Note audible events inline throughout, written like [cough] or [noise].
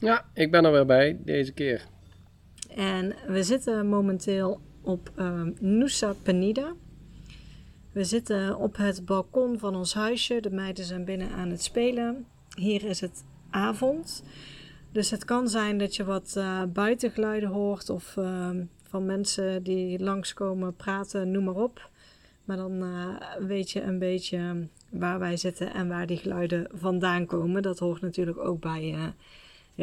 Ja, ik ben er weer bij deze keer. En we zitten momenteel op uh, Nusa Penida. We zitten op het balkon van ons huisje. De meiden zijn binnen aan het spelen. Hier is het avond. Dus het kan zijn dat je wat uh, buitengeluiden hoort of uh, van mensen die langskomen praten, noem maar op. Maar dan uh, weet je een beetje waar wij zitten en waar die geluiden vandaan komen. Dat hoort natuurlijk ook bij uh,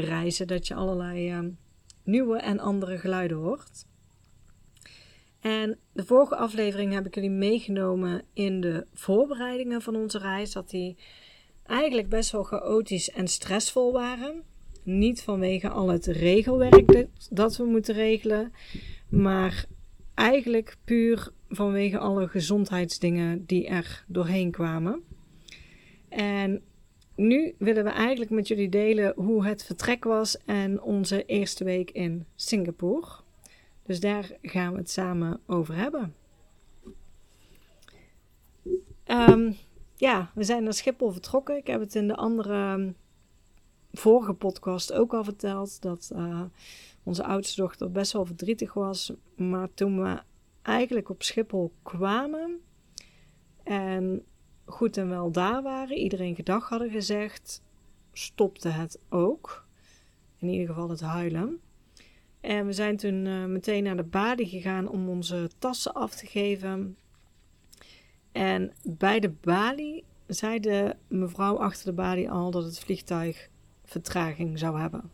reizen, dat je allerlei uh, nieuwe en andere geluiden hoort. En de vorige aflevering heb ik jullie meegenomen in de voorbereidingen van onze reis. Dat die eigenlijk best wel chaotisch en stressvol waren. Niet vanwege al het regelwerk dat we moeten regelen, maar eigenlijk puur vanwege alle gezondheidsdingen die er doorheen kwamen. En nu willen we eigenlijk met jullie delen hoe het vertrek was en onze eerste week in Singapore. Dus daar gaan we het samen over hebben. Um, ja, we zijn naar Schiphol vertrokken. Ik heb het in de andere vorige podcast ook al verteld dat uh, onze oudste dochter best wel verdrietig was. Maar toen we eigenlijk op Schiphol kwamen en goed en wel daar waren, iedereen gedag hadden gezegd, stopte het ook. In ieder geval het huilen. En we zijn toen uh, meteen naar de balie gegaan om onze tassen af te geven. En bij de balie zei de mevrouw achter de balie al dat het vliegtuig vertraging zou hebben.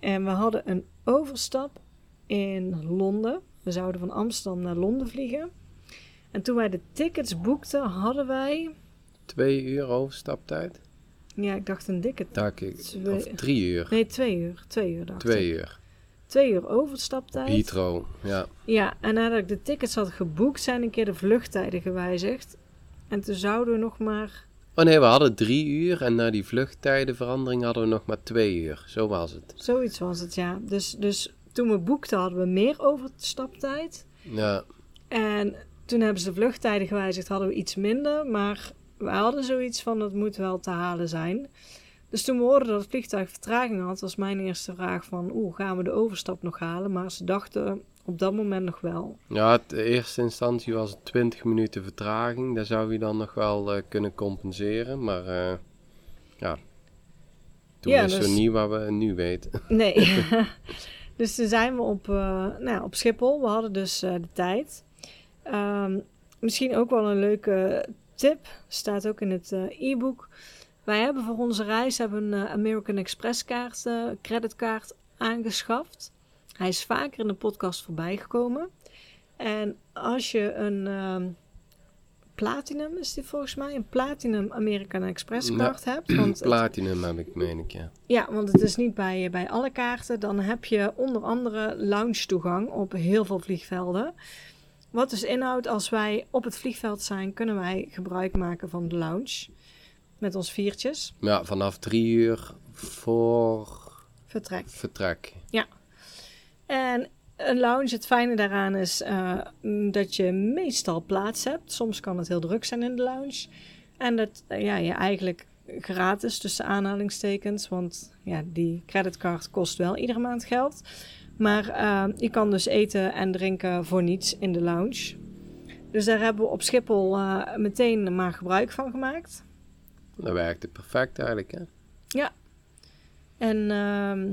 En we hadden een overstap in Londen. We zouden van Amsterdam naar Londen vliegen. En toen wij de tickets boekten, hadden wij. Twee uur overstaptijd? Ja, ik dacht een dikke. Dacht ik. Twee... Of drie uur? Nee, twee uur. Twee uur dacht twee ik. uur. Twee uur overstaptijd. Heathrow, ja. Ja, en nadat ik de tickets had geboekt, zijn een keer de vluchttijden gewijzigd. En toen zouden we nog maar. Oh nee, we hadden drie uur en na die vluchttijdenverandering hadden we nog maar twee uur. Zo was het. Zoiets was het, ja. Dus, dus toen we boekten hadden we meer overstaptijd. Ja. En toen hebben ze de vluchttijden gewijzigd, hadden we iets minder. Maar we hadden zoiets van, het moet wel te halen zijn. Dus toen we hoorden dat het vliegtuig vertraging had, was mijn eerste vraag van, oeh, gaan we de overstap nog halen? Maar ze dachten op dat moment nog wel. Ja, in eerste instantie was het 20 minuten vertraging. Daar zou je dan nog wel uh, kunnen compenseren. Maar uh, ja, toen ja, wisten dus... we niet wat we nu weten. [laughs] Nee. [laughs] dus toen zijn we op, uh, nou, op Schiphol. We hadden dus de tijd. Um, misschien ook wel een leuke tip. Staat ook in het e-book. Wij hebben voor onze reis hebben een American Express kaart, creditkaart aangeschaft. Hij is vaker in de podcast voorbij gekomen. En als je een uh, Platinum, is die volgens mij, een Platinum American Express kaart ja, hebt. Want platinum heb ik, meen ik, ja. Ja, want het is niet bij, bij alle kaarten. Dan heb je onder andere lounge toegang op heel veel vliegvelden. Wat dus inhoudt, als wij op het vliegveld zijn, kunnen wij gebruik maken van de lounge. Met ons viertjes. Ja, vanaf drie uur voor... Vertrek. Vertrek. Ja. En een lounge, het fijne daaraan is uh, dat je meestal plaats hebt. Soms kan het heel druk zijn in de lounge. En dat uh, ja, je eigenlijk gratis tussen aanhalingstekens, want ja, die creditcard kost wel iedere maand geld. Maar uh, je kan dus eten en drinken voor niets in de lounge. Dus daar hebben we op Schiphol meteen maar gebruik van gemaakt. Dat werkte perfect eigenlijk, hè? Ja. En ehm,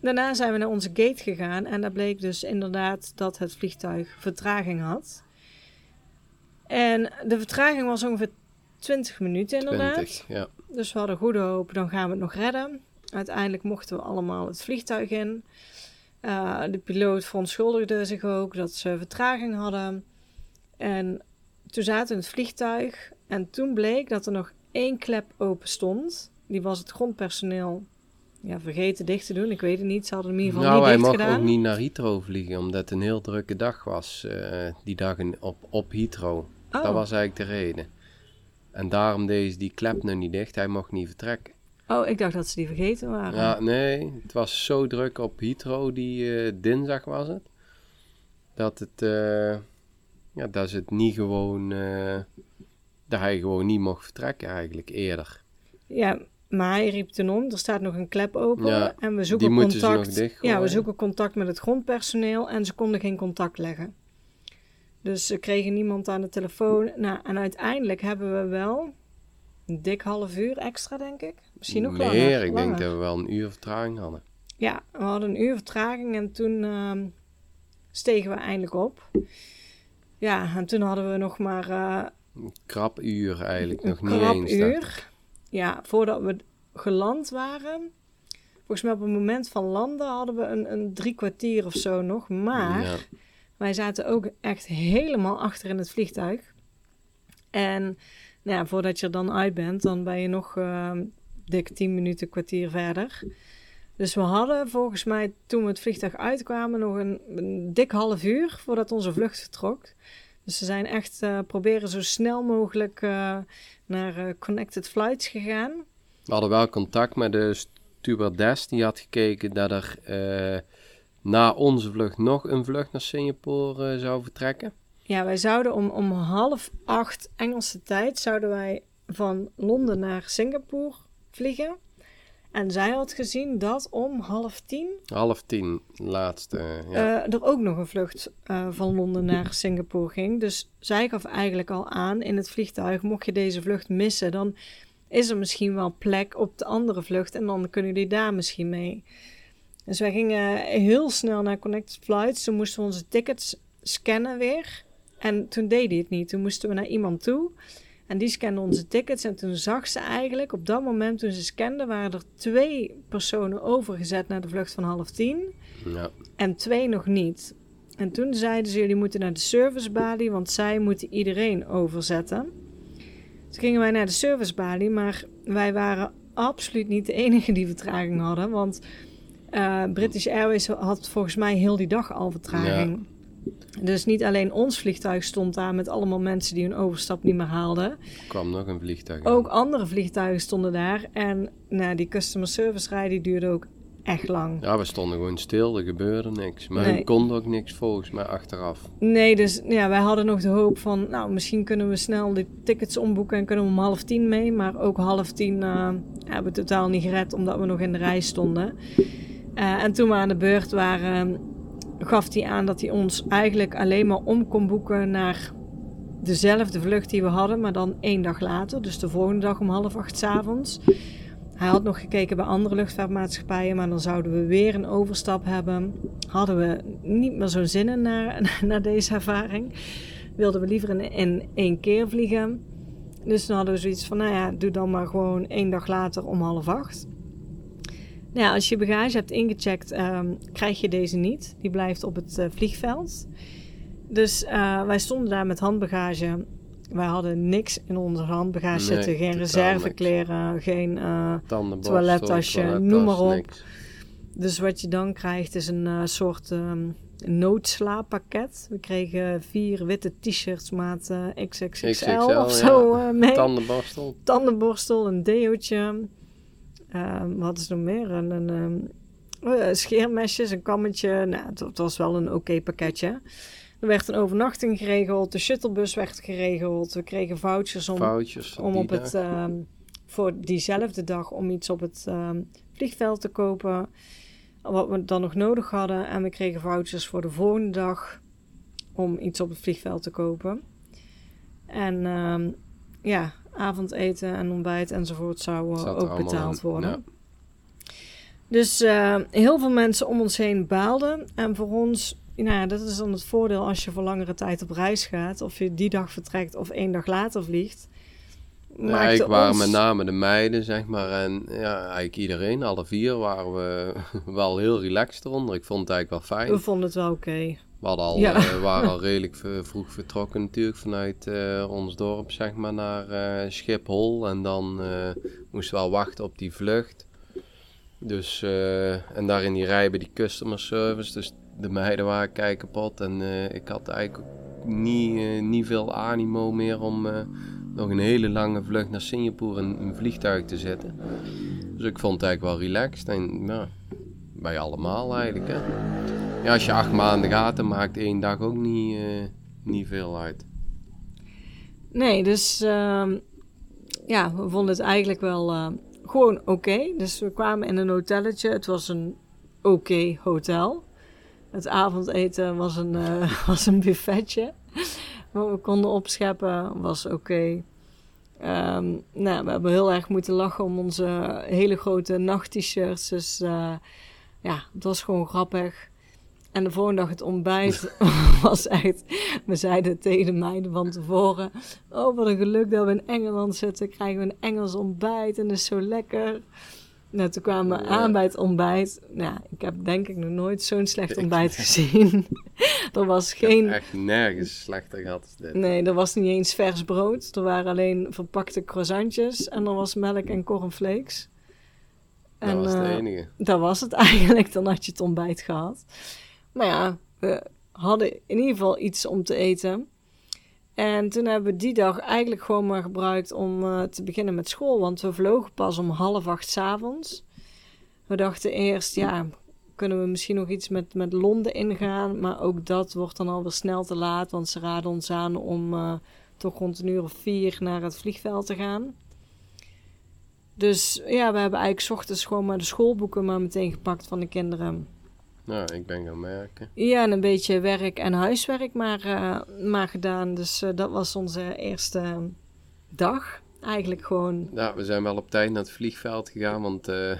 Daarna zijn we naar onze gate gegaan en daar bleek dus inderdaad dat het vliegtuig vertraging had. En de vertraging was ongeveer 20 minuten inderdaad. 20, ja. Dus we hadden goede hoop, dan gaan we het nog redden. Uiteindelijk mochten we allemaal het vliegtuig in. Uh, de piloot verontschuldigde zich ook dat ze vertraging hadden. En toen zaten we in het vliegtuig en toen bleek dat er nog één klep open stond. Die was het grondpersoneel ja, vergeten dicht te doen. Ik weet het niet. Ze hadden hem in ieder geval nou, niet dicht gedaan. Nou, hij mocht ook niet naar Heathrow vliegen, omdat het een heel drukke dag was. Uh, die dag in, op, op Heathrow. Oh. Dat was eigenlijk de reden. En daarom deed die klep nu niet dicht. Hij mocht niet vertrekken. Oh, ik dacht dat ze die vergeten waren. Ja, nee. Het was zo druk op Heathrow, die uh, dinsdag was het. Dat het... Uh, ja, dat ze het niet gewoon... dat hij gewoon niet mocht vertrekken eigenlijk, eerder. Ja, maar hij riep toen om, er staat nog een klep open en we zoeken contact. ja, we zoeken contact met het grondpersoneel en ze konden geen contact leggen. Dus ze kregen niemand aan de telefoon. Nou, en uiteindelijk hebben we wel een dik half uur extra, denk ik. Misschien nog Meer, langer. ik denk dat we wel een uur vertraging hadden. Ja, we hadden een uur vertraging en toen uh, stegen we eindelijk op. Ja, en toen hadden we nog maar... Uh, een krap uur eigenlijk, nog niet eens. uur ja, voordat we geland waren, volgens mij op het moment van landen hadden we een, een drie kwartier of zo nog. Maar wij zaten ook echt helemaal achter in het vliegtuig. En nou ja, voordat je er dan uit bent, dan ben je nog uh, dik tien minuten, kwartier verder. Dus we hadden volgens mij toen we het vliegtuig uitkwamen nog een, dik half uur voordat onze vlucht vertrok. Dus ze zijn echt uh, proberen zo snel mogelijk uh, naar uh, Connected Flights gegaan. We hadden wel contact met de stewardess. Die had gekeken dat er na onze vlucht nog een vlucht naar Singapore zou vertrekken. Ja, wij zouden om, om half acht Engelse tijd zouden wij van Londen naar Singapore vliegen. En zij had gezien dat om half tien... Half tien, laatste, ja. Uh, er ook nog een vlucht uh, van Londen naar Singapore ging. Dus zij gaf eigenlijk al aan in het vliegtuig... mocht je deze vlucht missen, dan is er misschien wel plek op de andere vlucht... en dan kunnen jullie daar misschien mee. Dus wij gingen heel snel naar Connected Flights. Toen moesten we onze tickets scannen weer. En toen deed hij het niet. Toen moesten we naar iemand toe... En die scande onze tickets. En toen zag ze eigenlijk, op dat moment toen ze scande, waren er twee personen overgezet naar de vlucht van half tien. Ja. En twee nog niet. En toen zeiden ze, jullie moeten naar de servicebalie, want zij moeten iedereen overzetten. Toen gingen wij naar de servicebalie, maar wij waren absoluut niet de enige die vertraging hadden. Want uh, British Airways had volgens mij heel die dag al vertraging. Ja. Dus niet alleen ons vliegtuig stond daar met allemaal mensen die hun overstap niet meer haalden. Er kwam nog een vliegtuig. Ook andere vliegtuigen stonden daar. En nou, die customer service rij die duurde ook echt lang. Ja, we stonden gewoon stil, er gebeurde niks. Maar nee. kon ook niks volgens mij achteraf. Nee, dus ja, wij hadden nog de hoop van, nou, misschien kunnen we snel die tickets omboeken en kunnen we om half tien mee. Maar ook half tien uh, hebben we totaal niet gered, omdat we nog in de rij stonden. Uh, en toen we aan de beurt waren, gaf hij aan dat hij ons eigenlijk alleen maar om kon boeken naar dezelfde vlucht die we hadden, maar dan één dag later. Dus de volgende dag om half acht s avonds. Hij had nog gekeken bij andere luchtvaartmaatschappijen, maar dan zouden we weer een overstap hebben. Hadden we niet meer zo'n zin in naar, [laughs] naar deze ervaring. Wilden we liever in, in één keer vliegen. Dus dan hadden we zoiets van, nou ja, doe dan maar gewoon één dag later om half acht. Nou als je bagage hebt ingecheckt, ehm, krijg je deze niet. Die blijft op het uh, vliegveld. Dus uh, wij stonden daar met handbagage. Wij hadden niks in onze handbagage zitten. Geen reservekleren, geen uh, toilettasje, noem maar op. Niks. Dus wat je dan krijgt is een soort um, noodslaappakket. We kregen vier witte t-shirts maat XXXL, XXL of zo mee. Tandenborstel. Tandenborstel, een deootje. Um, wat is nog meer? Een, een, een, oh scheermesjes, een kammetje. Nou, het, was wel een oké pakketje. Er werd een overnachting geregeld, de shuttlebus werd geregeld. We kregen vouchers om, vouchers om op het, um, voor diezelfde dag om iets op het um, vliegveld te kopen. Wat we dan nog nodig hadden. En we kregen vouchers voor de volgende dag om iets op het vliegveld te kopen. En ja, avondeten en ontbijt enzovoort zou ook betaald worden. Dus uh, heel veel mensen om ons heen baalden. En voor ons, nou dat is dan het voordeel als je voor langere tijd op reis gaat. Of je die dag vertrekt of één dag later vliegt. Ja, ik waren ons... met name de meiden, zeg maar. En ja, eigenlijk iedereen, alle vier, waren we [laughs] wel heel relaxed eronder. Ik vond het eigenlijk wel fijn. We vonden het wel oké. We hadden al, uh, waren al [laughs] redelijk vroeg vertrokken natuurlijk vanuit uh, ons dorp, zeg maar, naar uh, Schiphol. En dan moesten we al wachten op die vlucht. Dus, eh, en daar in die rij bij die customer service, dus de meiden waren kei kapot. En eh, ik had eigenlijk niet, eh, niet veel animo meer om eh, nog een hele lange vlucht naar Singapore in een vliegtuig te zitten. Dus ik vond het eigenlijk wel relaxed. En ja, bij allemaal eigenlijk. Hè. Ja, als je acht maanden gaat, dan maakt één dag ook niet, eh, niet veel uit. Nee, dus ehm, ja, we vonden het eigenlijk wel eh, gewoon oké. Dus we kwamen in een hotelletje. Het was een oké hotel. Het avondeten was een, eh, [laughs] was een buffetje. Wat we konden opscheppen was oké. Ehm, nou, we hebben heel erg moeten lachen om onze hele grote nacht-t-shirts. Dus ja, het was gewoon grappig. En de volgende dag het ontbijt [laughs] was echt... We zeiden tegen de meiden van tevoren... Oh, wat een geluk dat we in Engeland zitten. Krijgen we een Engels ontbijt en dat is zo lekker. Nou, toen kwamen we Ja. aan bij het ontbijt. Nou, ik heb denk ik nog nooit zo'n slecht Ik- ontbijt [laughs] gezien. [laughs] er was Ik heb geen... echt nergens slechter gehad als dit. Nee, er was niet eens vers brood. Er waren alleen verpakte croissantjes. En er was melk en cornflakes. Dat was het eh, enige. dat was het eigenlijk. Dan had je het ontbijt gehad. Maar ja, we hadden in ieder geval iets om te eten. En toen hebben we die dag eigenlijk gewoon maar gebruikt om eh, te beginnen met school. Want we vlogen pas om half acht 's avonds. We dachten eerst, ja, kunnen we misschien nog iets met, met Londen ingaan. Maar ook dat wordt dan alweer snel te laat. Want ze raden ons aan om eh, toch rond een uur of vier naar het vliegveld te gaan. Dus ja, we hebben eigenlijk ochtends gewoon maar de schoolboeken maar meteen gepakt van de kinderen. Nou, ik ben gaan merken. Ja, en een beetje werk en huiswerk maar, eh, maar gedaan. Dus eh, dat was onze eerste dag. Eigenlijk gewoon. Ja, we zijn wel op tijd naar het vliegveld gegaan, want eh,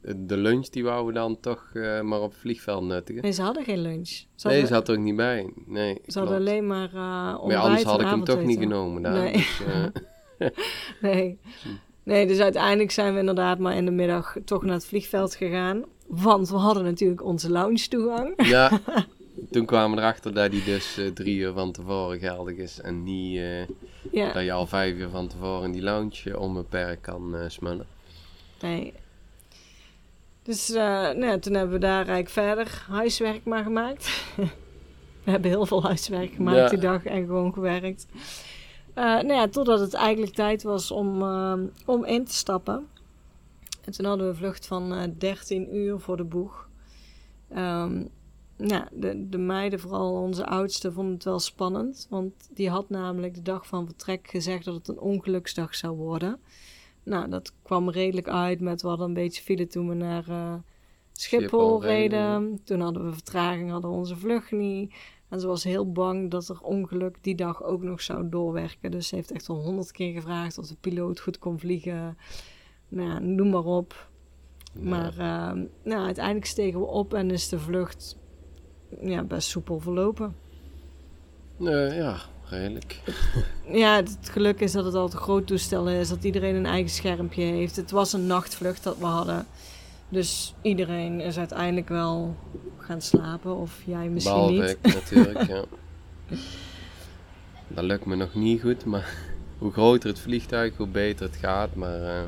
[laughs] de lunch die wouden we dan toch maar op het vliegveld nuttigen. Nee, ze hadden geen lunch. Ze nee, hadden, ze had er ook niet bij. Nee, ze hadden alleen maar eh Maar ontbijt ja, anders had ik hem toch niet genomen daar. Nee. Dus, [laughs] Nee. nee, dus uiteindelijk zijn we inderdaad maar in de middag toch naar het vliegveld gegaan. Want we hadden natuurlijk onze lounge toegang. ja, [laughs] toen kwamen we erachter dat die dus eh, drie uur van tevoren geldig is. En niet eh, Ja, dat je al vijf uur van tevoren in die lounge onbeperkt kan eh, smullen. nee. Dus nou, toen hebben we daar eigenlijk verder huiswerk maar gemaakt. [laughs] we hebben heel veel huiswerk gemaakt Ja. die dag en gewoon gewerkt. Nou ja, totdat het eigenlijk tijd was om, om in te stappen. En toen hadden we een vlucht van eh 13 uur voor de boeg. Nou, de, de meiden, vooral onze oudste, vonden het wel spannend. Want die had namelijk de dag van vertrek gezegd dat het een ongeluksdag zou worden. Nou, dat kwam redelijk uit met we hadden een beetje file toen we naar eh, Schiphol Schiphol reden, reden. Toen hadden we vertraging, hadden we onze vlucht niet. En ze was heel bang dat er ongeluk die dag ook nog zou doorwerken. Dus ze heeft echt al honderd keer gevraagd of de piloot goed kon vliegen. Nou ja, noem maar op. Maar eh, nou, uiteindelijk stegen we op en is de vlucht ja, best soepel verlopen. Ja, redelijk. Ja, het geluk is dat het altijd een groot toestel is, dat iedereen een eigen schermpje heeft. Het was een nachtvlucht dat we hadden. Dus iedereen is uiteindelijk wel gaan slapen, of jij misschien Behalve niet. ik natuurlijk, ja. [laughs] Dat lukt me nog niet goed, maar hoe groter het vliegtuig, hoe beter het gaat. Maar eh,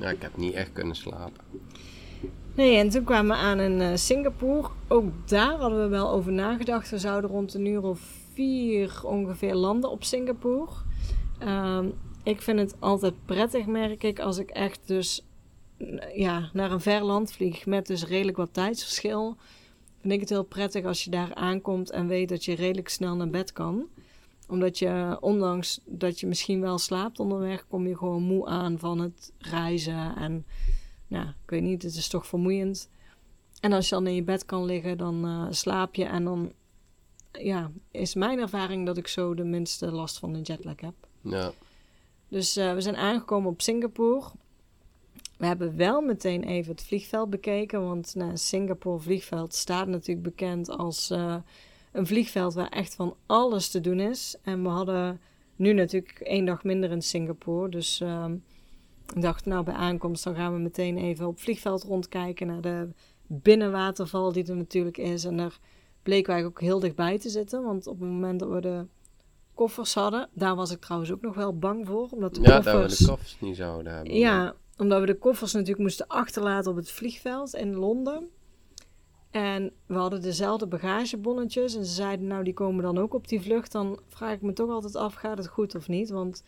ja, ik heb niet echt kunnen slapen. Nee, en toen kwamen we aan in eh, Singapore. Ook daar hadden we wel over nagedacht. We zouden rond een uur of vier ongeveer landen op Singapore. Ehm, ik vind het altijd prettig, merk ik, als ik echt dus n- ja, naar een ver land vlieg met dus redelijk wat tijdsverschil. Vind ik het heel prettig als je daar aankomt en weet dat je redelijk snel naar bed kan. Omdat je, ondanks dat je misschien wel slaapt onderweg, kom je gewoon moe aan van het reizen en ja, ik weet niet, het is toch vermoeiend. En als je dan in je bed kan liggen, dan eh, slaap je. En dan ja, is mijn ervaring dat ik zo de minste last van de jetlag heb. Ja, Dus eh, we zijn aangekomen op Singapore. We hebben wel meteen even het vliegveld bekeken. Want nou, Singapore vliegveld staat natuurlijk bekend als eh, een vliegveld waar echt van alles te doen is. En we hadden nu natuurlijk één dag minder in Singapore. Dus ehm, ik dacht, nou bij aankomst dan gaan we meteen even op het vliegveld rondkijken naar de binnenwaterval die er natuurlijk is. En daar bleken wij ook heel dichtbij te zitten. Want op het moment dat we de koffers hadden, daar was ik trouwens ook nog wel bang voor. Omdat de ja dat we koffers... de koffers niet zouden hebben. Ja, omdat we de koffers natuurlijk moesten achterlaten op het vliegveld in Londen. En we hadden dezelfde bagagebonnetjes. En ze zeiden, nou, die komen dan ook op die vlucht. Dan vraag ik me toch altijd af, gaat het goed of niet? Want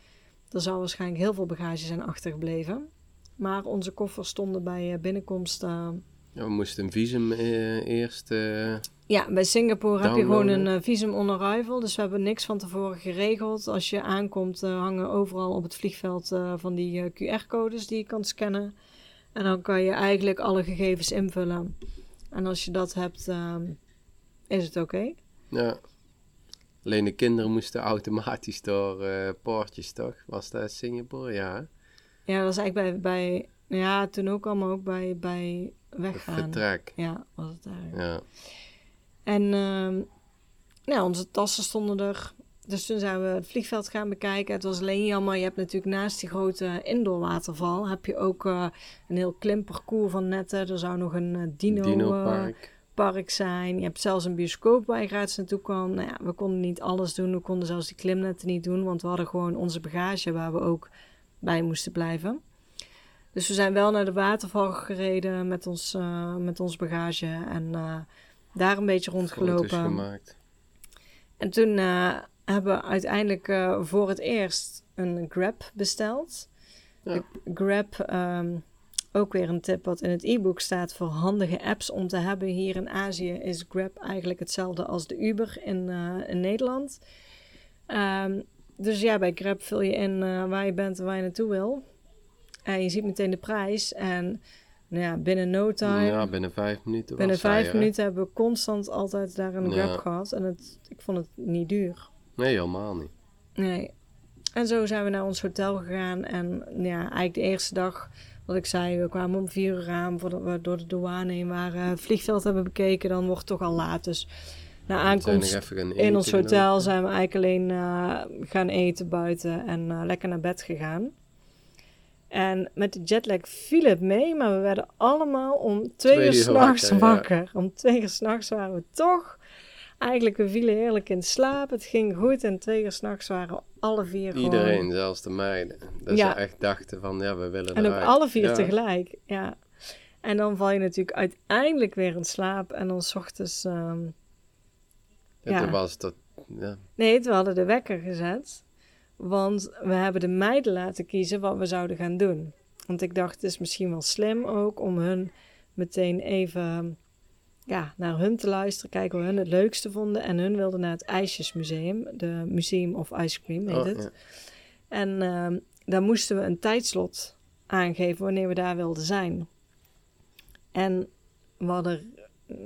er zou waarschijnlijk heel veel bagage zijn achtergebleven. Maar onze koffers stonden bij eh, binnenkomst... Uh, ja, we moesten een visum uh, eerst... Uh, ja, bij Singapore heb je gewoon een visum on arrival. Dus we hebben niks van tevoren geregeld. Als je aankomt hangen overal op het vliegveld van die QR-codes die je kan scannen. En dan kan je eigenlijk alle gegevens invullen. En als je dat hebt, ehm, is het oké. Ja. Alleen de kinderen moesten automatisch door uh, poortjes, toch? Was dat Singapore? Ja. Ja, dat was eigenlijk bij, bij ja, toen ook allemaal ook bij, bij weggaan. Vertrek. Ja, was het daar. Ja. En uh, nou, onze tassen stonden er. Dus toen zijn we het vliegveld gaan bekijken. Het was alleen jammer, je hebt natuurlijk naast die grote indoor waterval... heb je ook uh, een heel klimparcours van netten. Er zou nog een uh, dino, dino uh, park. park zijn. Je hebt zelfs een bioscoop waar je gratis naartoe kan. Nou ja, we konden niet alles doen. We konden zelfs die klimnetten niet doen. Want we hadden gewoon onze bagage waar we ook bij moesten blijven. Dus we zijn wel naar de waterval gereden met ons, met ons bagage. En daar een beetje rondgelopen. Foto's gemaakt. En toen hebben uiteindelijk uh, voor het eerst een Grab besteld. Ja. Grab, um, ook weer een tip wat in het e-book staat voor handige apps om te hebben. Hier in Azië is Grab eigenlijk hetzelfde als de Uber in, uh, in Nederland. Um, dus ja, bij Grab vul je in uh, waar je bent en waar je naartoe wil. En je ziet meteen de prijs. En nou ja, binnen no time. Ja, binnen vijf minuten. Binnen vijf hij, minuten hebben we constant altijd daar een Grab gehad. En het, ik vond het niet duur. Nee, helemaal niet. Nee. En zo zijn we naar ons hotel gegaan. En ja, eigenlijk de eerste dag, wat ik zei, we kwamen om vier uur aan voordat we door de douane heen waren. Het vliegveld hebben bekeken, dan wordt het toch al laat. Dus na aankomst in ons hotel zijn we eigenlijk alleen uh, gaan eten buiten en uh, lekker naar bed gegaan. En met de jetlag viel het mee, maar we werden allemaal om twee, twee uur s'nachts wakker. wakker. Ja. Om twee uur s'nachts waren we toch Eigenlijk, we vielen heerlijk in slaap. Het ging goed. En twee uur s'nachts waren alle vier Iedereen, gewoon... zelfs de meiden. Dat ja. ze echt dachten van, ja, we willen En eruit. ook alle vier ja. tegelijk, ja. En dan val je natuurlijk uiteindelijk weer in slaap. En dan s ochtends... Um, ja, ja. Toen was dat... Ja. Nee, we hadden de wekker gezet. Want we hebben de meiden laten kiezen wat we zouden gaan doen. Want ik dacht, het is misschien wel slim ook om hun meteen even ja, naar hun te luisteren, kijken hoe hun het leukste vonden. En hun wilden naar het IJsjesmuseum, de Museum of Ice Cream heet oh, het. Ja. En uh, daar moesten we een tijdslot aangeven wanneer we daar wilden zijn. En we hadden,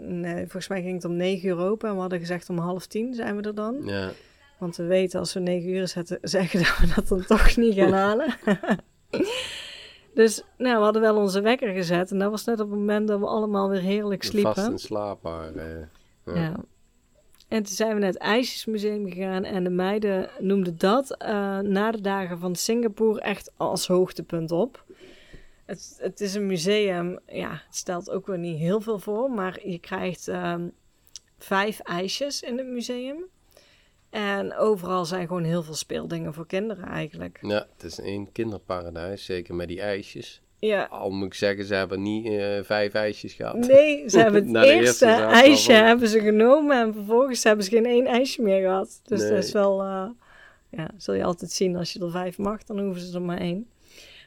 nee, volgens mij ging het om 9 uur open en we hadden gezegd om half tien zijn we er dan. Ja. Want we weten als we 9 uur zetten, zeggen dat we dat dan toch niet gaan halen. [laughs] Dus nou, we hadden wel onze wekker gezet. En dat was net op het moment dat we allemaal weer heerlijk sliepen. Vast in slaap waren. Ja. ja. En toen zijn we naar het IJsjesmuseum gegaan. En de meiden noemden dat uh, na de dagen van Singapore echt als hoogtepunt op. Het, het is een museum, ja, het stelt ook weer niet heel veel voor. Maar je krijgt um, vijf ijsjes in het museum. En overal zijn gewoon heel veel speeldingen voor kinderen eigenlijk. Ja, het is een kinderparadijs, zeker met die ijsjes. Ja. Al moet ik zeggen, ze hebben niet uh, vijf ijsjes gehad. Nee, ze [laughs] hebben het eerste, eerste ijsje van... hebben ze genomen en vervolgens hebben ze geen één ijsje meer gehad. Dus nee. dat is wel, uh, ja, zul je altijd zien als je er vijf mag, dan hoeven ze er maar één.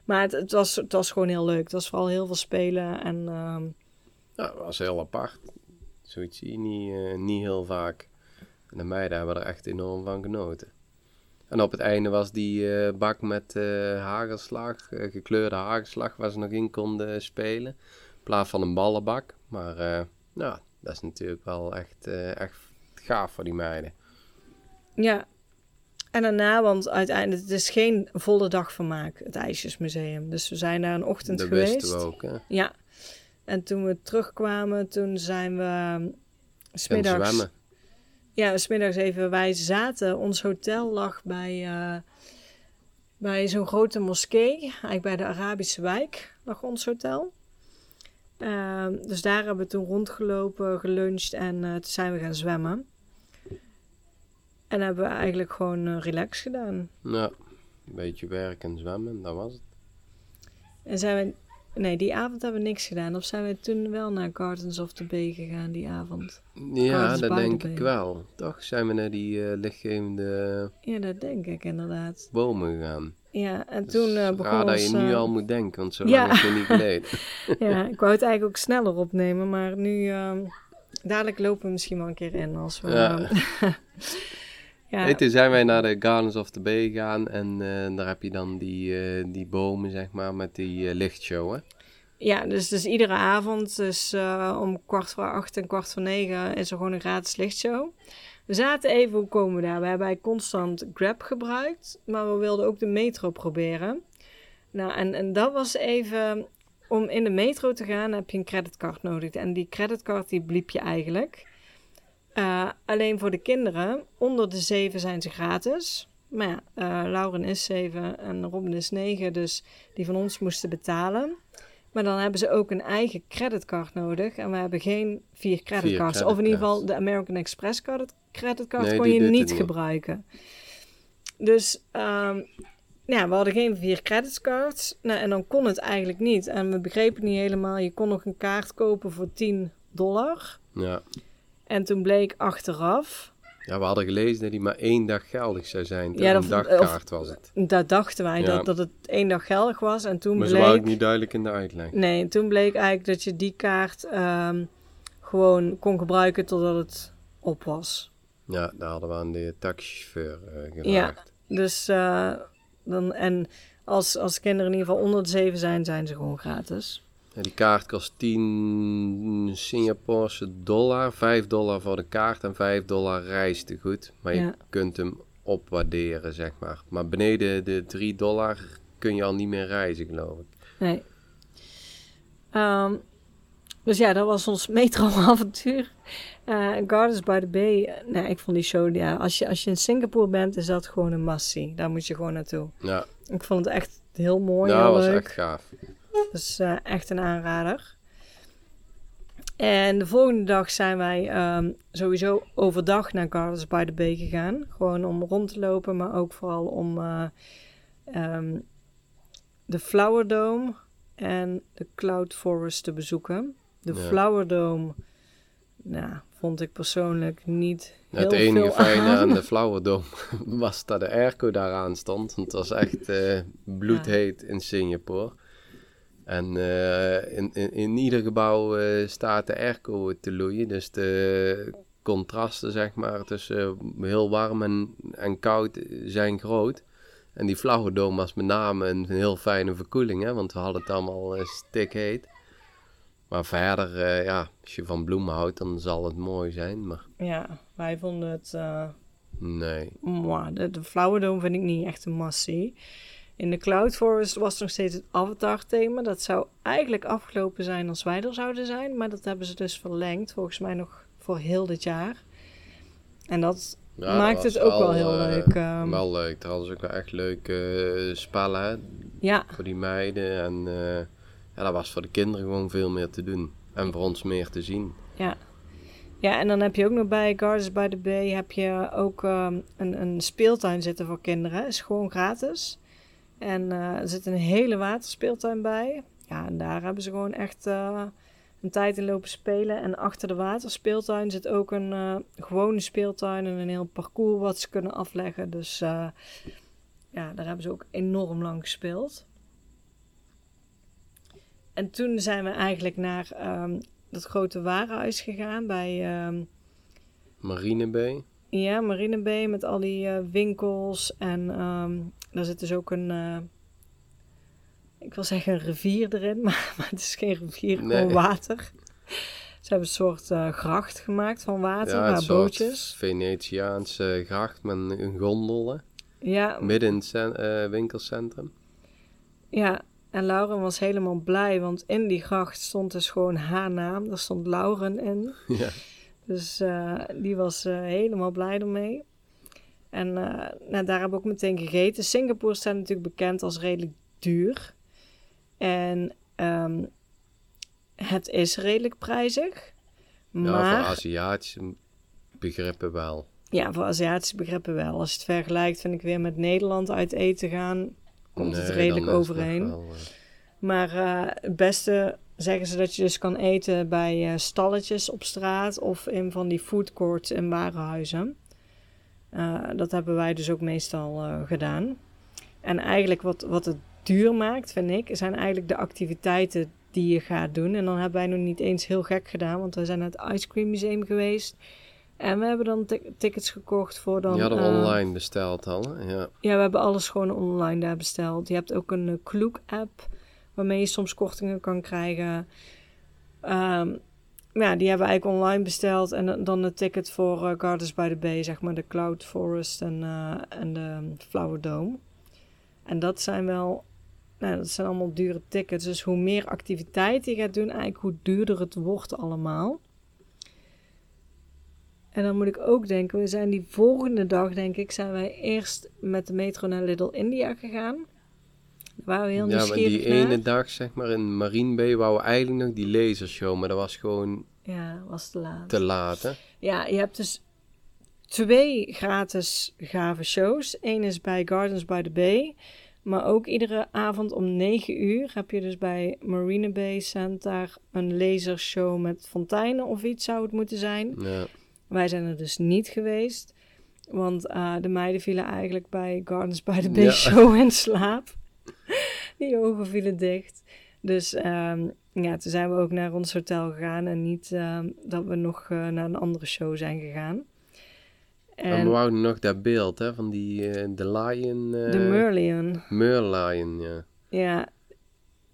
Maar het, het, was, het was gewoon heel leuk. Het was vooral heel veel spelen en... Uh... Ja, het was heel apart. Zoiets zie je niet, uh, niet heel vaak. En de meiden hebben er echt enorm van genoten. En op het einde was die uh, bak met uh, hagelslag, uh, gekleurde hagelslag, waar ze nog in konden spelen. In plaats van een ballenbak. Maar nou, dat is natuurlijk wel echt, echt gaaf voor die meiden. Ja, en daarna, want uiteindelijk, het is geen volle dag vermaak, het IJsjesmuseum. Dus we zijn daar een ochtend dat geweest. Dat wisten we ook, hè? Ja. En toen we terugkwamen, toen zijn we smiddags... Ja, smiddags even. Wij zaten, ons hotel lag bij, uh, bij zo'n grote moskee. Eigenlijk bij de Arabische wijk lag ons hotel. Uh, dus daar hebben we toen rondgelopen, geluncht en uh, toen zijn we gaan zwemmen. En hebben we eigenlijk gewoon uh, relax gedaan. Ja, een beetje werken en zwemmen, dat was het. En zijn we... Nee, die avond hebben we niks gedaan. Of zijn we toen wel naar Gardens of the Bay gegaan die avond? Ja, Gardens dat denk ik wel. Toch zijn we naar die eh, lichtgevende Ja, dat denk ik inderdaad. bomen gegaan. Ja, en Dus toen raar begon dat ons, je nu eh, al moet denken, want zo Ja. lang is het niet geleden. [laughs] Ja, ik wou het eigenlijk ook sneller opnemen, maar nu... ehm, dadelijk lopen we misschien wel een keer in als we... Ja. ehm, [laughs] ja, Nee, toen zijn wij naar de Gardens of the Bay gegaan en eh, daar heb je dan die, eh, die bomen, zeg maar, met die eh, lichtshow, hè? Ja, dus, dus iedere avond, dus om kwart voor acht en kwart voor negen, is er gewoon een gratis lichtshow. We zaten even, hoe komen we daar? We hebben constant Grab gebruikt, maar we wilden ook de metro proberen. Nou, en, en dat was even, om in de metro te gaan heb je een creditcard nodig. En die creditcard die bliep je eigenlijk. Eh, alleen voor de kinderen, onder de zeven zijn ze gratis. Maar ja, eh, Lauren is zeven en Robin is negen, dus die van ons moesten betalen. Maar dan hebben ze ook een eigen creditcard nodig. En we hebben geen vier creditcards. Of in ieder geval de American Express card- creditcard Nee, kon je niet. gebruiken. Dus ehm, ja, we hadden geen vier creditcards. Nou, en dan kon het eigenlijk niet. En we begrepen niet helemaal. Je kon nog een kaart kopen voor 10 dollar. Ja. En toen bleek achteraf, ja, we hadden gelezen dat die maar één dag geldig zou zijn. Ja, dat- een dagkaart was het. dat dachten wij Ja. dat, dat het één dag geldig was. En toen Maar ze waren bleek... ook niet duidelijk in de uitleg. Nee, toen bleek eigenlijk dat je die kaart ehm, gewoon kon gebruiken totdat het op was. Ja, daar hadden we aan de taxichauffeur eh, gevraagd. Ja. Dus eh, dan, en als, als kinderen in ieder geval onder de zeven zijn, zijn ze gewoon gratis. Ja, die kaart kost 10 Singaporese dollar. 5 dollar voor de kaart en 5 dollar reistegoed. Maar je Ja. kunt hem opwaarderen, zeg maar. Maar beneden de 3 dollar kun je al niet meer reizen, geloof ik. Nee. Ehm, dus ja, dat was ons metro-avontuur. Eh, Gardens by the Bay. eh, Nee, ik vond die show... Ja, als, je, als je in Singapore bent, is dat gewoon een massie. Daar moet je gewoon naartoe. Ja, Ik vond het echt heel mooi, nou, heel was leuk. echt gaaf. Dus eh, echt een aanrader. En de volgende dag zijn wij ehm, sowieso overdag naar Gardens by the Bay gegaan. Gewoon om rond te lopen, maar ook vooral om eh, ehm, de Flower Dome en de Cloud Forest te bezoeken. De Ja. Flower Dome, nou, vond ik persoonlijk niet heel het enige veel fijne aan. aan de [laughs] Flauwerdom [laughs] was dat de airco daaraan stond. Want het was echt eh, bloedheet in Singapore. En eh, in, in, in ieder gebouw eh, staat de airco te loeien. Dus de contrasten, zeg maar, tussen heel warm en, en koud zijn groot. En die Flauwerdom was met name een heel fijne verkoeling, hè, want we hadden het allemaal eh, stikheet. Maar verder, ja, als je van bloemen houdt, dan zal het mooi zijn. Maar Ja, wij vonden het... nee, Mwah, de, de vind ik niet echt een massie. In de Cloud Forest was nog steeds het Avatar-thema. Dat zou eigenlijk afgelopen zijn als wij er zouden zijn. Maar dat hebben ze dus verlengd, volgens mij nog voor heel dit jaar. En dat Ja, maakt het ook wel heel eh, leuk. ehm. Wel leuk. Er hadden ze ook wel echt leuke eh, spellen ja, voor die meiden. En eh ja, dat was voor de kinderen gewoon veel meer te doen. En voor ons meer te zien. ja. Ja, en dan heb je ook nog bij Gardens by the Bay heb je ook ehm, een, een speeltuin zitten voor kinderen. Is gewoon gratis. En eh, er zit een hele waterspeeltuin bij. Ja, en daar hebben ze gewoon echt eh, een tijd in lopen spelen. En achter de waterspeeltuin zit ook een eh, gewone speeltuin en een heel parcours wat ze kunnen afleggen. Dus ja, daar hebben ze ook enorm lang gespeeld. En toen zijn we eigenlijk naar ehm, dat grote warenhuis gegaan bij ehm, Marine Bay. ja, Marine Bay met al die winkels. En ehm, daar zit dus ook een, eh, ik wil zeggen een rivier erin, [laughs] maar, maar het is geen rivier, Nee. gewoon water. Ze hebben een soort eh, gracht gemaakt van water, ja, waar een soort bootjes. Venetiaanse gracht met een gondel. hè, Ja, Midden in het eh, winkelcentrum. ja, en Lauren was helemaal blij, want in die gracht stond dus gewoon haar naam. Daar stond Lauren in. [laughs] ja. Dus die was helemaal blij ermee. En eh, nou, daar hebben we ook meteen gegeten. Singapore staat natuurlijk bekend als redelijk duur. En ehm, het is redelijk prijzig. ja, Maar voor Aziatische begrippen wel. ja, voor Aziatische begrippen wel. Als je het vergelijkt, vind ik weer met Nederland uit eten gaan, komt het Nee, redelijk het wel, eh, Maar eh, het beste zeggen ze dat je dus kan eten bij stalletjes op straat of in van die food courts in warenhuizen. Eh, dat hebben wij dus ook meestal eh, gedaan. En eigenlijk wat, wat het duur maakt, vind ik, zijn eigenlijk de activiteiten die je gaat doen. En dan hebben wij nog niet eens heel gek gedaan, want we zijn naar het Ice Cream Museum geweest. En we hebben dan tickets gekocht voor dan... Die hadden eh, online besteld al, hè? Ja. ja, we hebben alles gewoon online daar besteld. Je hebt ook een Kloek-app waarmee je soms kortingen kan krijgen. Ehm, ja, die hebben we eigenlijk online besteld. En dan- het ticket voor eh, Gardens by the Bay, zeg maar de Cloud Forest en, eh, en de Flower Dome. En dat zijn wel, nou, dat zijn allemaal dure tickets. Dus hoe meer activiteit je gaat doen, eigenlijk hoe duurder het wordt allemaal. En dan moet ik ook denken, we zijn die volgende dag, denk ik, zijn wij eerst met de metro naar Little India gegaan. Daar waren we heel Ja, maar nieuwsgierig die naar. ene dag, zeg maar, in Marine Bay wou we eigenlijk nog die lasershow, maar dat was gewoon Ja, was te laat. te laat, hè? Ja, je hebt dus twee gratis gave shows. Eén is bij Gardens by the Bay. Maar ook iedere avond om 9 uur heb je dus bij Marina Bay Center een lasershow met fonteinen of iets zou het moeten zijn. Ja. Wij zijn er dus niet geweest. Want eh, de meiden vielen eigenlijk bij Gardens by the Bay Ja. [laughs] show in slaap. [laughs] Die ogen vielen dicht. Dus ehm, ja, toen zijn we ook naar ons hotel gegaan. En niet ehm, dat we nog eh, naar een andere show zijn gegaan. En we wouden nog dat beeld, hè, van die, eh, de lion... eh, de Merlion. Merlion, ja. Ja,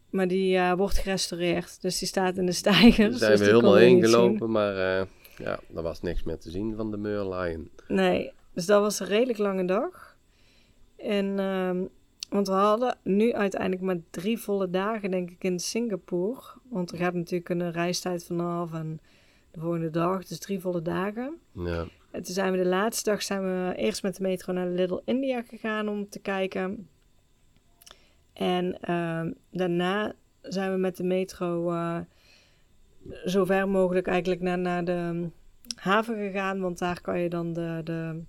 maar die eh, wordt gerestaureerd. Dus die staat in de stijgers. Daar dus zijn we die helemaal we heen zien. gelopen, maar eh, ja, er was niks meer te zien van de Merlion. Nee, dus dat was een redelijk lange dag. En, ehm, want we hadden nu uiteindelijk maar drie volle dagen, denk ik, in Singapore. Want er gaat natuurlijk een reistijd vanaf en de volgende dag, dus drie volle dagen. Ja. En toen zijn we de laatste dag zijn we eerst met de metro naar Little India gegaan om te kijken. En ehm, daarna zijn we met de metro eh, zo ver mogelijk eigenlijk naar, naar de haven gegaan. Want daar kan je dan de, de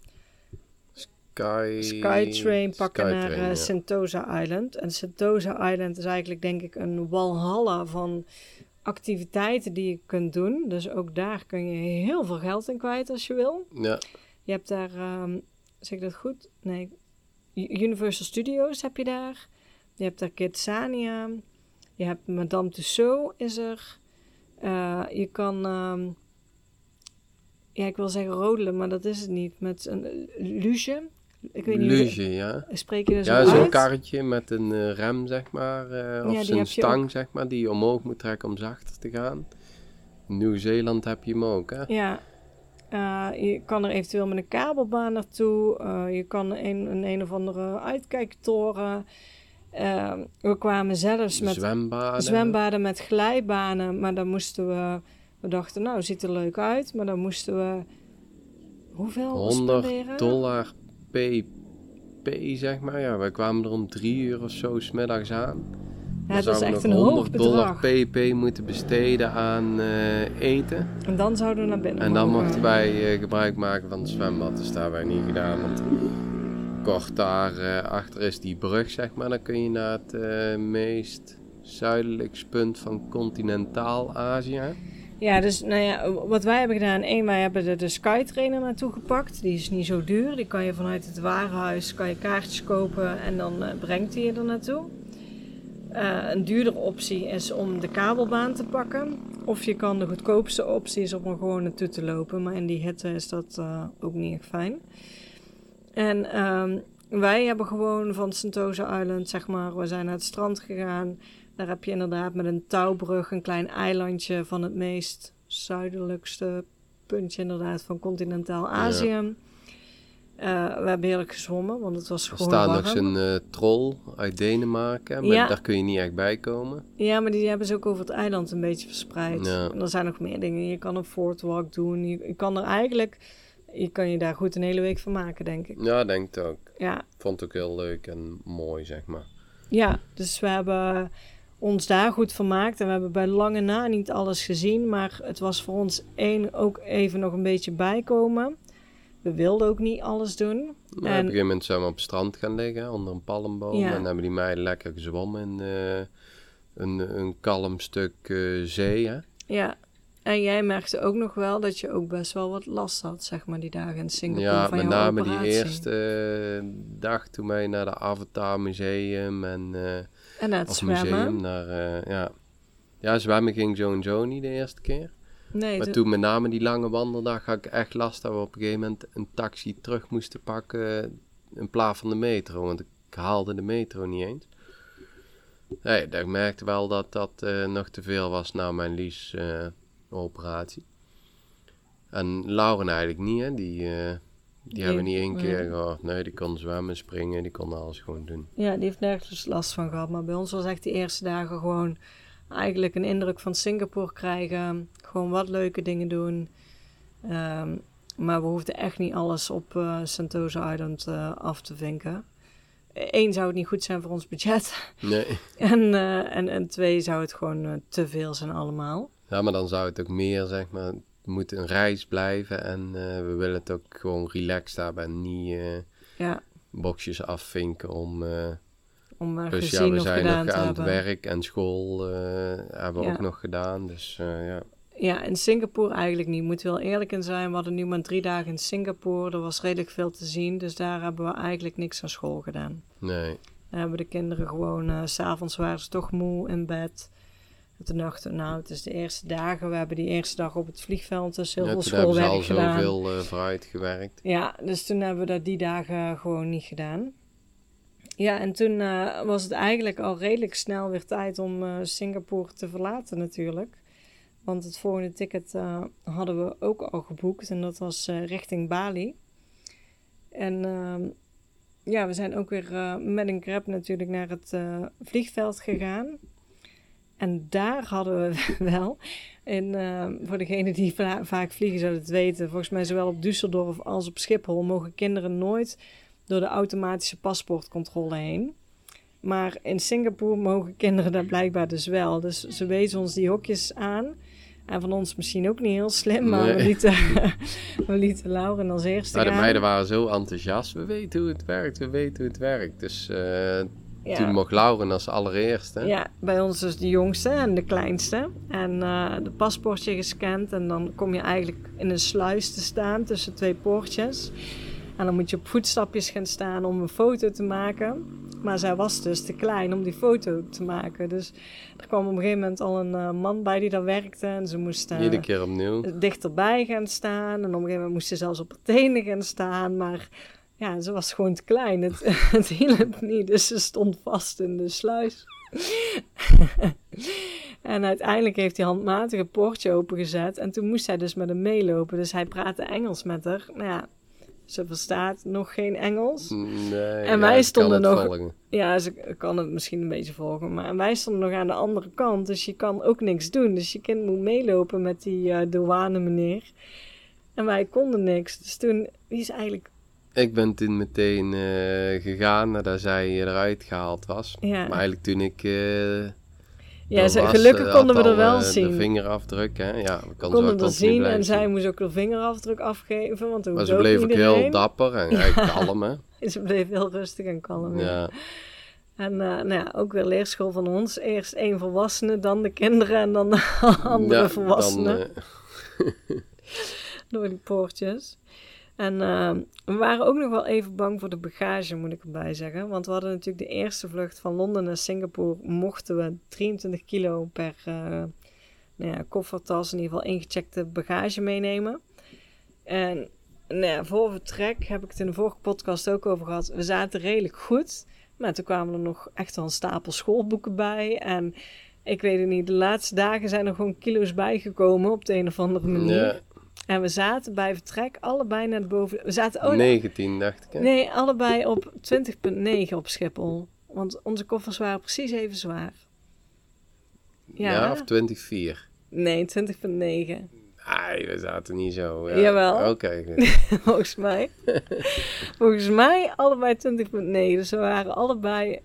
Sky... Skytrain pakken naar Skytrain, eh, ja. Sentosa Island. En Sentosa Island is eigenlijk denk ik een walhalla van activiteiten die je kunt doen. Dus ook daar kun je heel veel geld in kwijt als je wil. Ja, Je hebt daar, ehm, zeg ik dat goed? Nee, Universal Studios heb je daar. Je hebt daar Kidsania. Je hebt Madame Tussauds is er. Eh, je kan, ehm, ja, ik wil zeggen rodelen, maar dat is het niet. Met een luge. Ik weet niet hoe ja. Spreek je zo Ja, zo'n karretje met een eh, rem, zeg maar. eh, of zo'n heb je stang, zeg maar, die je omhoog moet trekken om zachter te gaan. In Nieuw-Zeeland heb je hem ook, hè? Ja. Eh, je kan er eventueel met een kabelbaan naartoe. Je kan een, een een of andere uitkijktoren. Eh, we kwamen zelfs met Zwembaden. zwembaden met glijbanen. Maar dan moesten we... We dachten, nou, ziet er leuk uit. Maar dan moesten we... Hoeveel 100 spenderen? dollar pp, zeg maar. Ja, wij kwamen er om drie uur of zo smiddags aan. Ja, Dan dat is echt we een hoog 100 dollar bedrag. pp moeten besteden aan eh, eten. En dan zouden we naar binnen En dan mochten wij eh, gebruik maken van het zwembad. Dus dat hebben wij niet gedaan. Want kort daar eh, achter is die brug, zeg maar. Dan kun je naar het meest zuidelijkst punt van continentaal Azië. Ja, dus nou ja, wat wij hebben gedaan, één, wij hebben er de Skytrainer naartoe gepakt. Die is niet zo duur. Die kan je vanuit het warenhuis, kan je kaartjes kopen en dan eh, brengt hij je er naartoe. Eh, een duurdere optie is om de kabelbaan te pakken. Of je kan de goedkoopste optie is om er gewoon naartoe te lopen. Maar in die hitte is dat eh, ook niet echt fijn. En ehm, wij hebben gewoon van Sentosa Island, zeg maar, we zijn naar het strand gegaan. Daar heb je inderdaad met een touwbrug een klein eilandje van het meest zuidelijkste puntje inderdaad van continentaal Azië. Eh, we hebben heerlijk gezwommen, want het was Er gewoon staat warm. nog zo'n eh, troll uit Denemarken. Maar Ja. daar kun je niet echt bij komen. Ja, maar die hebben ze ook over het eiland een beetje verspreid. Ja. En er zijn nog meer dingen. Je kan een fortwalk doen. Je, je kan er eigenlijk... Je kan je daar goed een hele week van maken, denk ik. Ja, denk het ook. Ja, Vond het ook heel leuk en mooi, zeg maar. Ja, dus we hebben ons daar goed vermaakt. En we hebben bij lange na niet alles gezien. Maar het was voor ons één ook even nog een beetje bijkomen. We wilden ook niet alles doen. Maar op een En- gegeven moment zijn we op het strand gaan liggen, onder een palmboom. Ja. En hebben die meiden lekker gezwommen in de, een, een kalm stuk eh, zee. Hè? Ja. En jij merkte ook nog wel dat je ook best wel wat last had, zeg maar, die dagen in Singapore Ja, van met name operatie. die eerste eh, dag toen wij naar de Avatar Museum en eh, En het of zwemmen. museum naar eh, ja. ja, zwemmen ging zo en zo niet de eerste keer. Nee, Maar de- toen met name die lange wandeldag had ik echt last dat we op een gegeven moment een taxi terug moesten pakken in plaats van de metro, want ik haalde de metro niet eens. Nee, ik merkte wel dat dat eh, nog te veel was na mijn lies eh, operatie. En Lauren eigenlijk niet, hè. Die, eh, die Die- hebben niet één nee. keer gehad. Nee, die kon zwemmen, springen, die kon alles gewoon doen. Ja, die heeft nergens last van gehad. Maar bij ons was echt die eerste dagen gewoon eigenlijk een indruk van Singapore krijgen. Gewoon wat leuke dingen doen. Ehm, maar we hoefden echt niet alles op eh, Sentosa Island eh, af te vinken. Eén zou het niet goed zijn voor ons budget. Nee. [laughs] En, eh, en, en twee zou het gewoon te veel zijn allemaal. Ja, maar dan zou het ook meer, zeg maar, moet een reis blijven en eh, we willen het ook gewoon relaxed hebben en niet Ja, boxjes afvinken om... eh, om uh, dus ja, we zijn nog aan het werk en school eh, hebben we Ja. ook nog gedaan, dus ja. Ja, in Singapore eigenlijk niet. Moet wel eerlijk in zijn. We hadden nu maar drie dagen in Singapore. Er was redelijk veel te zien. Dus daar hebben we eigenlijk niks aan school gedaan. Nee, Daar hebben de kinderen gewoon... s S'avonds waren ze toch moe in bed. En toen dachten we, nou, het is de eerste dagen. We hebben die eerste dag op het vliegveld dus heel ja, veel toen hebben ze al schoolwerk gedaan. zoveel eh vooruit gewerkt. Ja, dus toen hebben we dat die dagen gewoon niet gedaan. Ja, en toen eh, was het eigenlijk al redelijk snel weer tijd om eh, Singapore te verlaten natuurlijk. Want het volgende ticket hadden we ook al geboekt en dat was richting Bali. En ehm, ja, we zijn ook weer met een grab natuurlijk naar het vliegveld gegaan. En daar hadden we [laughs] wel, en, eh, voor degenen die va- vaak vliegen zouden het weten, volgens mij zowel op Düsseldorf als op Schiphol mogen kinderen nooit door de automatische paspoortcontrole heen. Maar in Singapore mogen kinderen daar blijkbaar dus wel. Dus ze wezen ons die hokjes aan. En van ons misschien ook niet heel slim, maar we, lieten, [laughs] we lieten Lauren als eerste Maar de meiden waren zo enthousiast, we weten hoe het werkt, we weten hoe het werkt. Dus eh, Ja. toen mocht Lauren als allereerste. Ja, bij ons dus de jongste en de kleinste. En eh de paspoortje gescand. En dan kom je eigenlijk in een sluis te staan tussen twee poortjes. En dan moet je op voetstapjes gaan staan om een foto te maken. Maar zij was dus te klein om die foto te maken. Dus er kwam op een gegeven moment al een eh, man bij die daar werkte. En ze moest eh, Iedere keer opnieuw. dichterbij gaan staan. En op een gegeven moment moest ze zelfs op haar tenen gaan staan. Maar ja, ze was gewoon te klein. Het, [laughs] het hielp niet, dus ze stond vast in de sluis. [laughs] en uiteindelijk heeft hij handmatig een poortje opengezet. En toen moest hij dus met hem meelopen. Dus hij praatte Engels met haar. Nou ja, ze verstaat nog geen Engels. Nee, En wij stonden nog- volgen. Ja, ze kan het misschien een beetje volgen. Maar wij stonden nog aan de andere kant. Dus je kan ook niks doen. Dus je kind moet meelopen met die eh douane meneer. En wij konden niks. Dus toen, wie is eigenlijk... Ik ben toen meteen eh, gegaan nadat zij eruit gehaald was. Ja, Maar eigenlijk toen ik... eh, ja ze, was, gelukkig eh, konden we er wel zien. De vingerafdruk, hè. Ja, we We konden, er zien en zij moest ook een vingerafdruk afgeven. Want Maar ze bleef ook iedereen. heel dapper en eigenlijk [laughs] kalm, hè. [laughs] Ze bleef heel rustig en kalm. ja. Ja, En nou ja, ook weer leerschool van ons. Eerst één volwassene, dan de kinderen en dan de [laughs] andere Ja, volwassenen. Dan, door die poortjes. En eh, we waren ook nog wel even bang voor de bagage, moet ik erbij zeggen. Want we hadden natuurlijk de eerste vlucht van Londen naar Singapore. Mochten we 23 kilo per eh, nou ja, koffertas, in ieder geval ingecheckte bagage meenemen. En nou ja, voor vertrek heb ik het in de vorige podcast ook over gehad. We zaten redelijk goed. Maar toen kwamen er nog echt wel een stapel schoolboeken bij. En ik weet het niet, de laatste dagen zijn er gewoon kilo's bijgekomen op de een of andere manier. En we zaten bij vertrek allebei net boven. We zaten oh, 19 dacht ik, hè. nee, allebei op 20,9 op Schiphol. Want onze koffers waren precies even zwaar. Ja, Ja, of 24. Nee, 20,9. Ai, we zaten niet zo. Ja. Jawel. Oké. [laughs] Volgens mij. [laughs] Volgens mij allebei 20,9. Dus we waren allebei.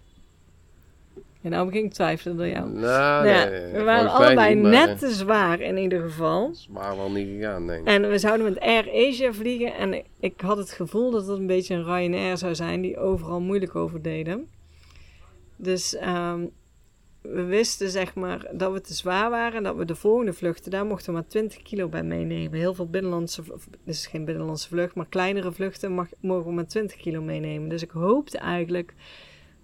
Ja, nou begin ik twijfelen door jou. Nou, Nou ja, nee, we waren allebei niet, net eh, te zwaar in ieder geval. is maar wel niet gegaan, denk ik. En we zouden met Air Asia vliegen. En ik, had het gevoel dat het een beetje een Ryanair zou zijn. Die overal moeilijk over deden. Dus ehm, we wisten zeg maar dat we te zwaar waren en dat we de volgende vluchten, daar mochten we maar 20 kilo bij meenemen. Heel veel binnenlandse, of, dit is geen binnenlandse vlucht, maar kleinere vluchten mag, mogen we maar 20 kilo meenemen. Dus ik hoopte eigenlijk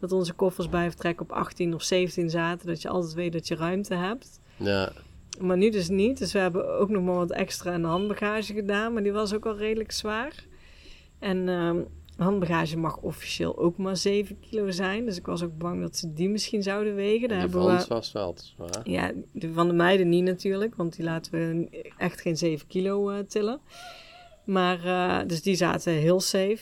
dat onze koffers bij vertrek op 18 of 17 zaten, dat je altijd weet dat je ruimte hebt. Ja, Maar nu dus niet, dus we hebben ook nog maar wat extra in de handbagage gedaan, maar die was ook al redelijk zwaar. En ehm, handbagage mag officieel ook maar 7 kilo zijn, dus ik was ook bang dat ze die misschien zouden wegen. Daar die hebben we... was wel te zwaar. Ja, de van de meiden niet natuurlijk, want die laten we echt geen 7 kilo eh, tillen. Maar, eh, dus die zaten heel safe.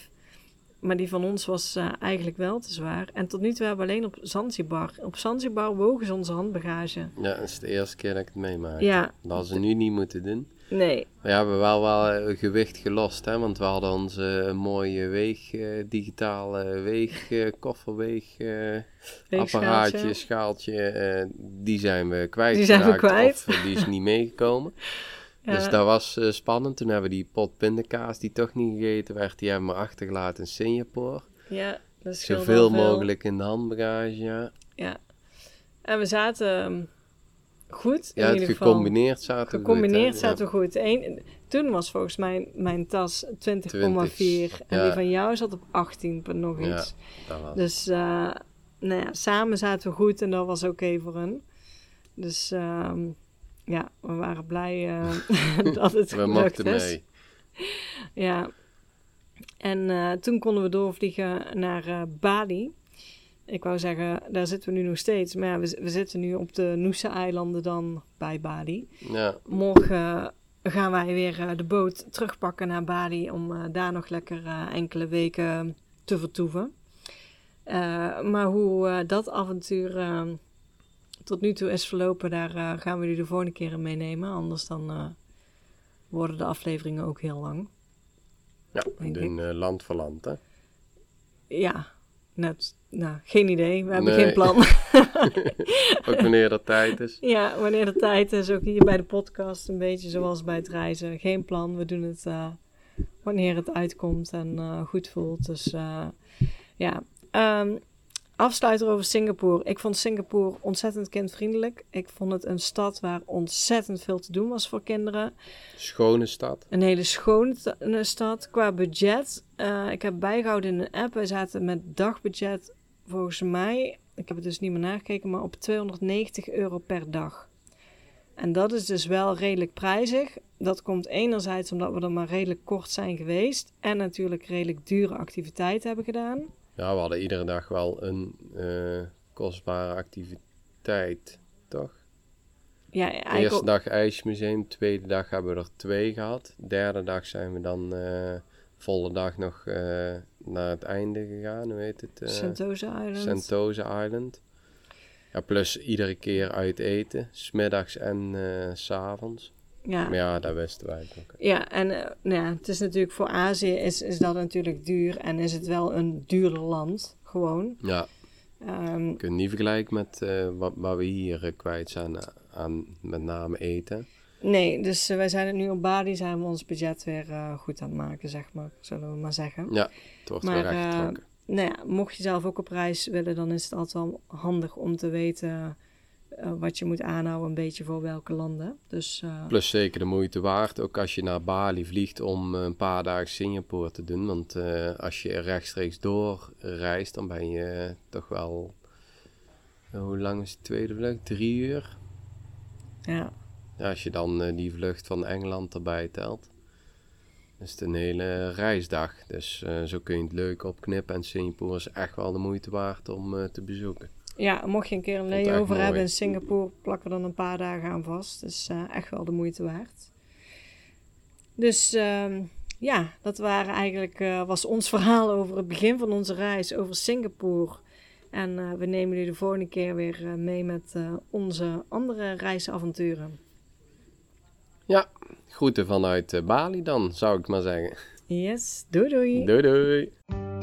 Maar die van ons was eh, eigenlijk wel te zwaar. En tot nu toe hebben we alleen op Zanzibar. Op Zanzibar wogen ze onze handbagage. Ja, dat is de eerste keer dat ik het meemaak. Ja, Dat hadden ze nu niet moeten doen. nee. We hebben wel, wel eh, gewicht gelost, hè, want we hadden onze mooie weeg, eh, digitale weeg, eh, kofferweeg, eh, apparaatje, schaaltje, eh, die zijn we kwijt. Die zijn we kwijt. Of eh, die is niet meegekomen. [laughs] Ja, Dus dat was eh, spannend. Toen hebben we die pot pindakaas die toch niet gegeten werd, die hebben we achtergelaten in Singapore. ja, dat scheelde Zoveel mogelijk in de handbagage, ja. Ja. En we zaten ehm, goed in Ja, het ieder geval. gecombineerd zaten we Gecombineerd goed, zaten we goed. Eén, toen was volgens mij mijn tas 20,4 en die van jou zat op 18, punt nog iets. Ja, dat was Dus uh, nou ja, samen zaten we goed en dat was oké voor hun. Dus ehm, ja, we waren blij eh, [laughs] [laughs] dat het We gelukt mochten is. mee. Ja. En eh, toen konden we doorvliegen naar eh, Bali. Ik wou zeggen, daar zitten we nu nog steeds. Maar ja, we, we zitten nu op de Nusa-eilanden dan bij Bali. Ja, Morgen gaan wij weer de boot terugpakken naar Bali om daar nog lekker enkele weken te vertoeven. Maar hoe dat avontuur tot nu toe is verlopen, daar eh, gaan we jullie de volgende keer in meenemen. Anders dan eh, worden de afleveringen ook heel lang. ja we doen eh, land voor land, hè. Ja, net, nou, geen idee. We hebben Nee. geen plan. [laughs] Ook wanneer dat tijd is. Ja, wanneer de tijd is, ook hier bij de podcast, een beetje zoals bij het reizen. Geen plan, we doen het wanneer het uitkomt en goed voelt. Dus ja, Ehm afsluiter over Singapore. Ik vond Singapore ontzettend kindvriendelijk. Ik vond het een stad waar ontzettend veel te doen was voor kinderen. Schone stad. Een hele schone stad. Qua budget, eh, ik heb bijgehouden in een app. Wij zaten met dagbudget, volgens mij, ik heb het dus niet meer nagekeken, maar op 290 euro per dag. En dat is dus wel redelijk prijzig. Dat komt enerzijds omdat we er maar redelijk kort zijn geweest. En natuurlijk redelijk dure activiteiten hebben gedaan. Ja, we hadden iedere dag wel een eh, kostbare activiteit, toch? Ja, eigenlijk eerste dag ijsmuseum, tweede dag hebben we er twee gehad. Derde dag zijn we dan eh, volle dag nog eh, naar het einde gegaan, hoe heet het? Sentosa Island. Sentosa Island. Ja, plus iedere keer uit eten, smiddags en s s'avonds. Ja. Maar ja, dat wisten wij ook. Ja, en eh, nou ja, het is natuurlijk voor Azië is, is dat natuurlijk duur en is het wel een duurder land, gewoon. Ja, je kunt niet vergelijken met eh, wat, wat we hier eh, kwijt zijn aan, met name eten. nee, dus wij zijn het nu op Bali, zijn we ons budget weer goed aan het maken, zeg maar, zullen we maar zeggen. Ja, het wordt Maar, weer. Nou ja, mocht je zelf ook op reis willen, dan is het altijd wel handig om te weten eh, wat je moet aanhouden, een beetje voor welke landen. Dus eh, Plus zeker de moeite waard, ook als je naar Bali vliegt om eh, een paar dagen Singapore te doen. Want als je rechtstreeks doorreist, dan ben je toch wel... hoe lang is de tweede vlucht? Drie uur? ja, Ja, als je dan die vlucht van Engeland erbij telt. is het een hele reisdag. Dus zo kun je het leuk opknippen. En Singapore is echt wel de moeite waard om te bezoeken. Ja, mocht je een keer een layover hebben in Singapore, plakken we dan een paar dagen aan vast. Dus eh, echt wel de moeite waard. Dus ehm, ja, dat waren eigenlijk, eh, was ons [laughs] verhaal over het begin van onze reis over Singapore. En eh, we nemen jullie de volgende keer weer mee met onze andere reisavonturen. Ja, groeten vanuit Bali dan, zou ik maar zeggen. Yes, doei doei! Doei doei!